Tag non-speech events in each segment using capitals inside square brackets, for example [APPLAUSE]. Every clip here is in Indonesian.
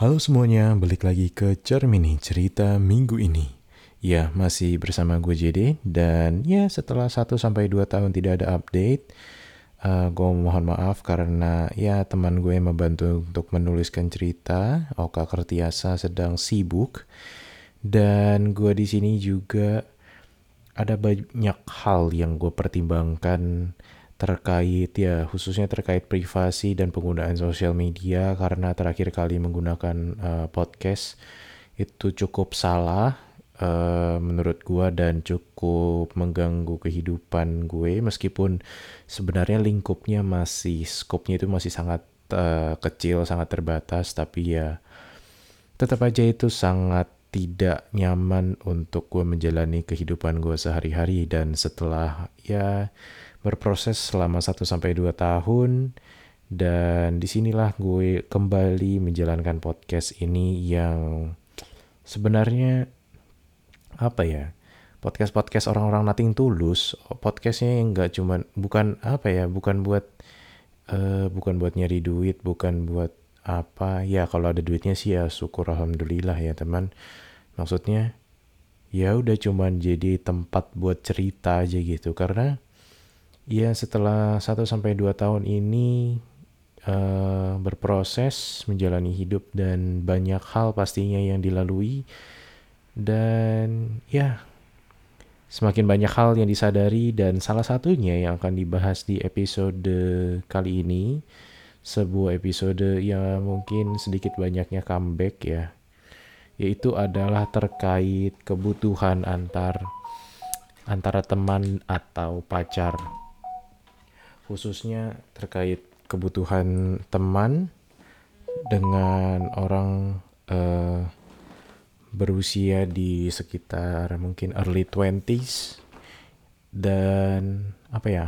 Halo semuanya, balik lagi ke Cermini Cerita minggu ini. Ya, masih bersama gue JD dan ya setelah 1 sampai 2 tahun tidak ada update, uh, gue mohon maaf karena ya teman gue yang membantu untuk menuliskan cerita, Oka Kertiasa sedang sibuk dan gue di sini juga ada banyak hal yang gue pertimbangkan terkait ya khususnya terkait privasi dan penggunaan sosial media karena terakhir kali menggunakan uh, podcast itu cukup salah uh, menurut gua dan cukup mengganggu kehidupan gue meskipun sebenarnya lingkupnya masih skopnya itu masih sangat uh, kecil sangat terbatas tapi ya tetap aja itu sangat tidak nyaman untuk gue menjalani kehidupan gue sehari-hari dan setelah ya berproses selama 1 sampai 2 tahun. Dan di sinilah gue kembali menjalankan podcast ini yang sebenarnya apa ya podcast podcast orang-orang nating tulus. Podcastnya nggak cuman bukan apa ya bukan buat uh, bukan buat nyari duit bukan buat apa. Ya kalau ada duitnya sih ya syukur alhamdulillah ya teman. Maksudnya ya udah cuman jadi tempat buat cerita aja gitu. Karena Ya setelah 1 sampai 2 tahun ini uh, berproses menjalani hidup dan banyak hal pastinya yang dilalui. Dan ya semakin banyak hal yang disadari dan salah satunya yang akan dibahas di episode kali ini sebuah episode yang mungkin sedikit banyaknya comeback ya yaitu adalah terkait kebutuhan antar antara teman atau pacar khususnya terkait kebutuhan teman dengan orang uh, berusia di sekitar mungkin early 20s dan apa ya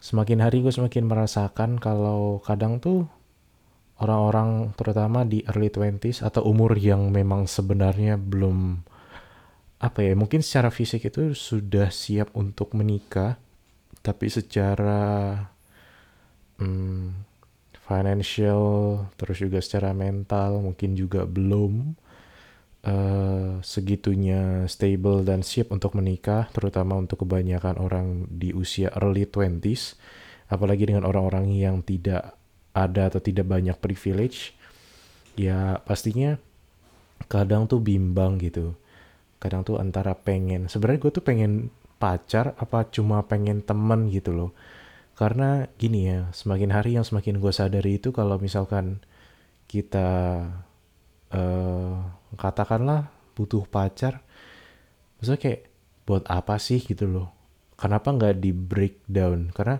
semakin hari gue semakin merasakan kalau kadang tuh orang-orang terutama di early 20s atau umur yang memang sebenarnya belum apa ya mungkin secara fisik itu sudah siap untuk menikah tapi secara hmm, financial terus juga secara mental mungkin juga belum uh, segitunya stable dan siap untuk menikah terutama untuk kebanyakan orang di usia early 20s apalagi dengan orang-orang yang tidak ada atau tidak banyak privilege ya pastinya kadang tuh bimbang gitu. Kadang tuh antara pengen sebenarnya gue tuh pengen pacar apa cuma pengen temen gitu loh. Karena gini ya semakin hari yang semakin gue sadari itu kalau misalkan kita uh, katakanlah butuh pacar maksudnya kayak buat apa sih gitu loh? Kenapa nggak di breakdown? Karena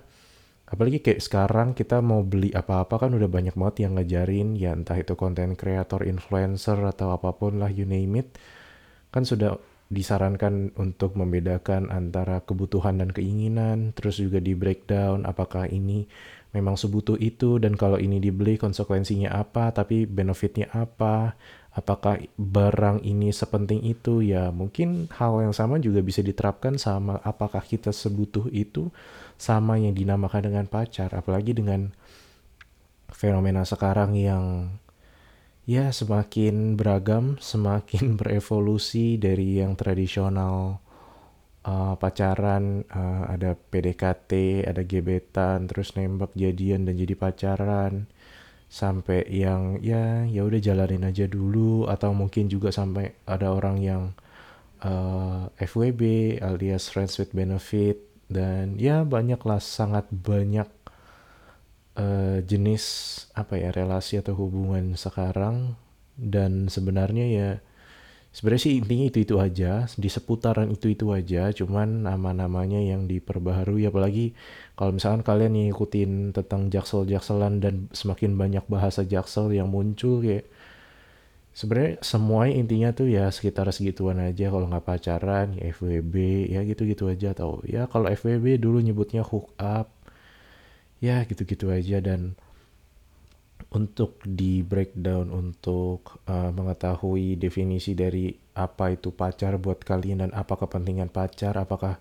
apalagi kayak sekarang kita mau beli apa-apa kan udah banyak banget yang ngajarin ya entah itu konten kreator influencer atau apa pun lah you name it kan sudah disarankan untuk membedakan antara kebutuhan dan keinginan, terus juga di breakdown apakah ini memang sebutuh itu dan kalau ini dibeli konsekuensinya apa, tapi benefitnya apa, apakah barang ini sepenting itu ya mungkin hal yang sama juga bisa diterapkan sama apakah kita sebutuh itu sama yang dinamakan dengan pacar, apalagi dengan fenomena sekarang yang ya semakin beragam, semakin [LAUGHS] berevolusi dari yang tradisional uh, pacaran, uh, ada PDKT, ada gebetan, terus nembak jadian dan jadi pacaran, sampai yang ya ya udah jalanin aja dulu, atau mungkin juga sampai ada orang yang uh, FWB alias friends with benefit dan ya banyaklah sangat banyak uh, jenis apa ya relasi atau hubungan sekarang. Dan sebenarnya ya sebenarnya sih intinya itu itu aja. Di seputaran itu itu aja. Cuman nama-namanya yang diperbaharui. Apalagi kalau misalkan kalian ngikutin tentang jaksel jakselan dan semakin banyak bahasa jaksel yang muncul kayak sebenarnya semua intinya tuh ya sekitar segituan aja. Kalau nggak pacaran ya FWB ya gitu-gitu aja. Atau ya kalau FWB dulu nyebutnya hook up ya gitu-gitu aja. Dan untuk di breakdown untuk uh, mengetahui definisi dari apa itu pacar buat kalian dan apa kepentingan pacar apakah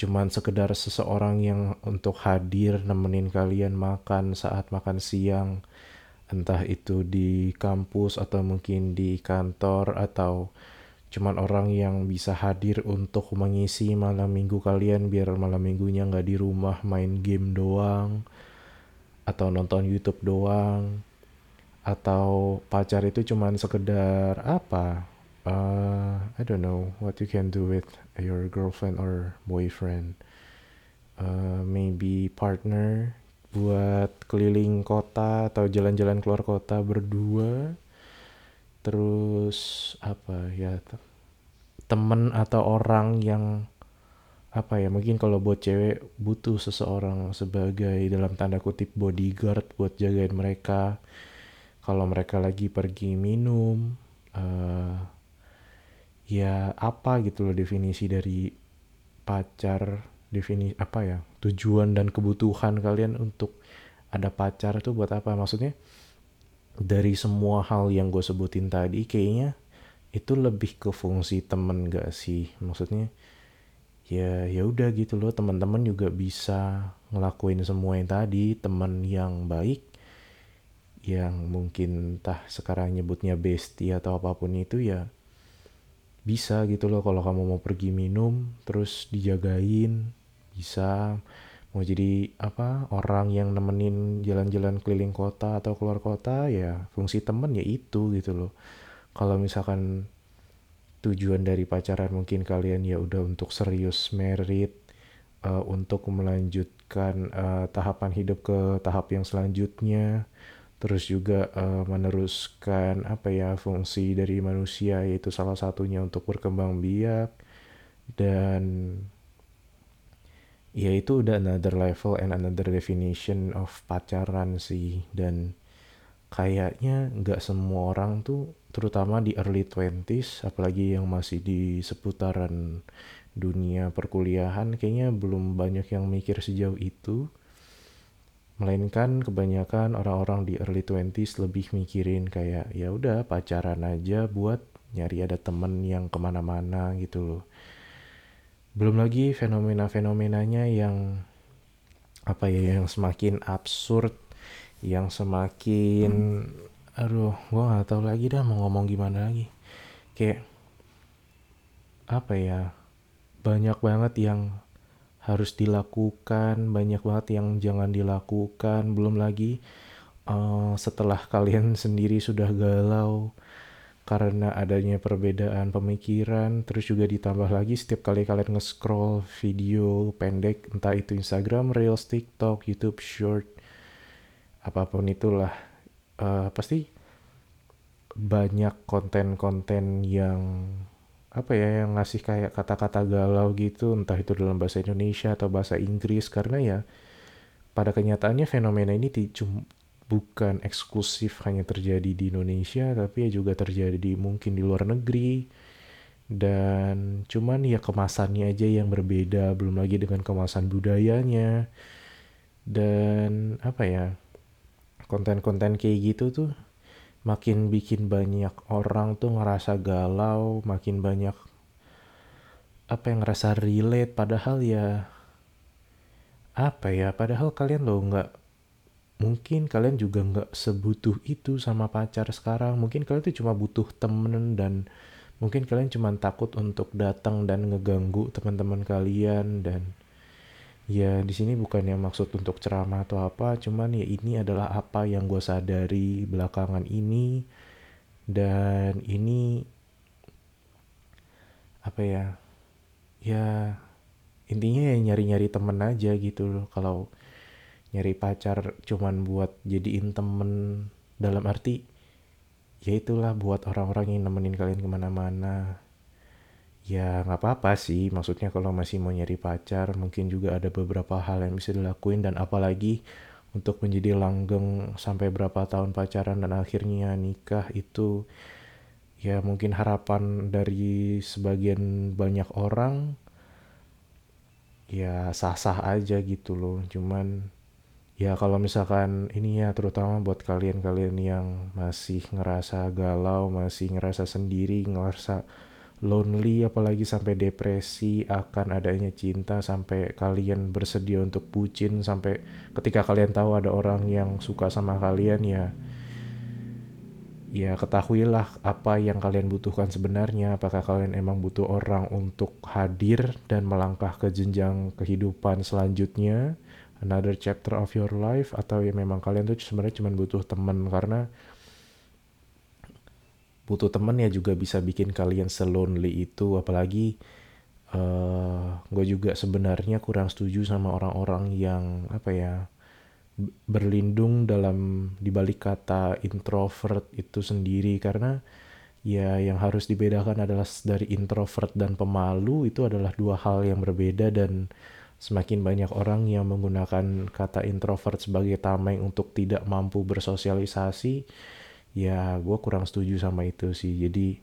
cuman sekedar seseorang yang untuk hadir nemenin kalian makan saat makan siang entah itu di kampus atau mungkin di kantor atau cuman orang yang bisa hadir untuk mengisi malam minggu kalian biar malam minggunya nggak di rumah main game doang atau nonton YouTube doang atau pacar itu cuman sekedar apa uh, I don't know what you can do with your girlfriend or boyfriend. Uh, maybe partner buat keliling kota atau jalan-jalan keluar kota berdua terus apa ya temen atau orang yang apa ya mungkin kalau buat cewek butuh seseorang sebagai dalam tanda kutip bodyguard buat jagain mereka. Kalau mereka lagi pergi minum uh, ya apa gitu loh definisi dari pacar definisi apa ya tujuan dan kebutuhan kalian untuk ada pacar itu buat apa? Maksudnya dari semua hal yang gue sebutin tadi kayaknya itu lebih ke fungsi temen gak sih? Maksudnya ya ya udah gitu loh teman-teman juga bisa ngelakuin semua yang tadi. Teman yang baik yang mungkin entah sekarang nyebutnya bestie atau apa pun itu ya bisa gitu loh. Kalau kamu mau pergi minum terus dijagain bisa mau jadi apa orang yang nemenin jalan-jalan keliling kota atau keluar kota ya fungsi temen ya itu gitu loh. Kalau misalkan tujuan dari pacaran mungkin kalian ya udah untuk serius merit uh, untuk melanjutkan uh, tahapan hidup ke tahap yang selanjutnya terus juga uh, meneruskan apa ya fungsi dari manusia yaitu salah satunya untuk berkembang biak dan ya itu udah another level and another definition of pacaran sih. Dan kayaknya nggak semua orang tuh terutama di early 20s apalagi yang masih di seputaran dunia perkuliahan kayaknya belum banyak yang mikir sejauh itu. Melainkan kebanyakan orang-orang di early 20s lebih mikirin kayak ya udah pacaran aja buat nyari ada temen yang ke mana-mana gitu loh belum lagi fenomena-fenomenanya yang apa ya yang semakin absurd yang semakin aduh gue nggak tahu lagi dah mau ngomong gimana lagi. Kayak apa ya banyak banget yang harus dilakukan banyak banget yang jangan dilakukan. Belum lagi uh, setelah kalian [LAUGHS] sendiri sudah galau karena adanya perbedaan pemikiran terus juga ditambah lagi setiap kali kalian nge-scroll video pendek entah itu Instagram Reels, TikTok, YouTube Short apa pun itulah uh, pasti banyak konten-konten yang apa ya yang ngasih kayak kata-kata galau gitu entah itu dalam bahasa Indonesia atau bahasa Inggris. Karena ya pada kenyataannya fenomena ini bukan eksklusif hanya terjadi di Indonesia tapi ya juga terjadi di mungkin di luar negeri. Dan cuman ya kemasannya aja yang berbeda belum lagi dengan kemasan budayanya. Dan apa ya konten-konten kayak gitu tuh makin bikin banyak orang tuh ngerasa galau makin banyak apa yang ngerasa relate. Padahal ya apa ya padahal kalian loh nggak mungkin kalian juga nggak sebutuh itu sama pacar sekarang. Mungkin kalian tuh cuma butuh temen dan mungkin kalian cuma takut untuk datang dan ngeganggu teman-teman kalian dan ya di sini bukan yang maksud untuk ceramah atau apa cuman ya ini adalah apa yang gue sadari belakangan ini. Dan ini apa ya? Ya intinya ya nyari-nyari temen aja gitu loh. Kalau nyari pacar cuman buat jadiin temen dalam arti ya itulah buat orang-orang yang nemenin kalian ke mana-mana. Ya nggak apa-apa sih maksudnya kalau masih mau nyari pacar mungkin juga ada beberapa hal yang bisa dilakuin dan apalagi untuk menjadi langgeng sampai berapa tahun pacaran dan akhirnya nikah itu ya mungkin harapan dari sebagian banyak orang ya sah-sah aja gitu loh. Cuman ya kalau misalkan ini ya terutama buat kalian-kalian yang masih ngerasa galau, masih ngerasa sendiri, ngerasa lonely apalagi sampai depresi akan adanya cinta sampai kalian bersedia untuk bucin sampai ketika kalian tahu ada orang yang suka sama kalian ya ya ketahuilah apa yang kalian butuhkan sebenarnya. Apakah kalian emang butuh orang untuk hadir dan melangkah ke jenjang kehidupan selanjutnya, another chapter of your life, atau ya memang kalian tuh sebenarnya cuma butuh teman karena butuh teman ya juga bisa bikin kalian selonely itu, apalagi uh, eh, gue juga sebenarnya kurang setuju sama orang-orang yang apa ya berlindung dalam dibalik kata introvert itu sendiri. Karena ya yang harus dibedakan adalah dari introvert dan pemalu itu adalah dua hal yang berbeda. Dan semakin banyak orang yang menggunakan kata introvert sebagai tameng untuk tidak mampu bersosialisasi ya gue kurang setuju sama itu sih. Jadi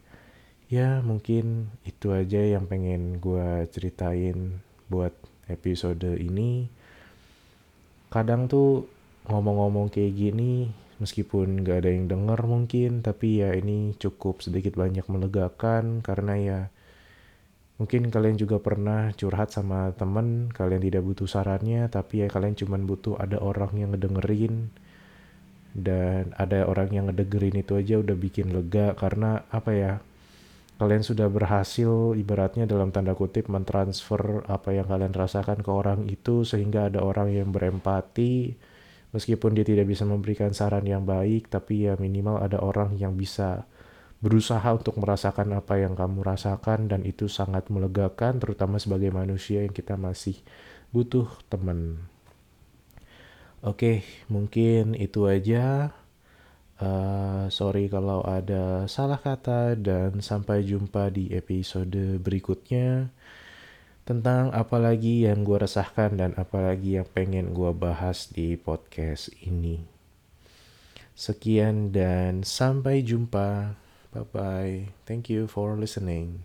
ya mungkin itu aja yang pengen gue ceritain buat episode ini. Kadang tuh ngomong-ngomong kayak gini meskipun gak ada yang denger mungkin tapi ya ini cukup sedikit banyak melegakan karena ya mungkin kalian juga pernah curhat sama temen kalian tidak butuh sarannya tapi ya kalian cuma butuh ada orang yang ngedengerin. Dan ada orang yang ngedengerin itu aja udah bikin lega karena apa ya kalian sudah berhasil ibaratnya dalam tanda kutip mentransfer apa yang kalian rasakan ke orang itu sehingga ada orang yang berempati. Meskipun dia tidak bisa memberikan saran yang baik tapi ya minimal ada orang yang bisa berusaha untuk merasakan apa yang kamu rasakan dan itu sangat melegakan terutama sebagai manusia yang kita masih butuh teman. Oke, mungkin itu aja Uh, sorry kalau ada salah kata dan sampai jumpa di episode berikutnya tentang apa lagi yang gue resahkan dan apa lagi yang pengen gue bahas di podcast ini. Sekian dan sampai jumpa. Bye bye. Thank you for listening.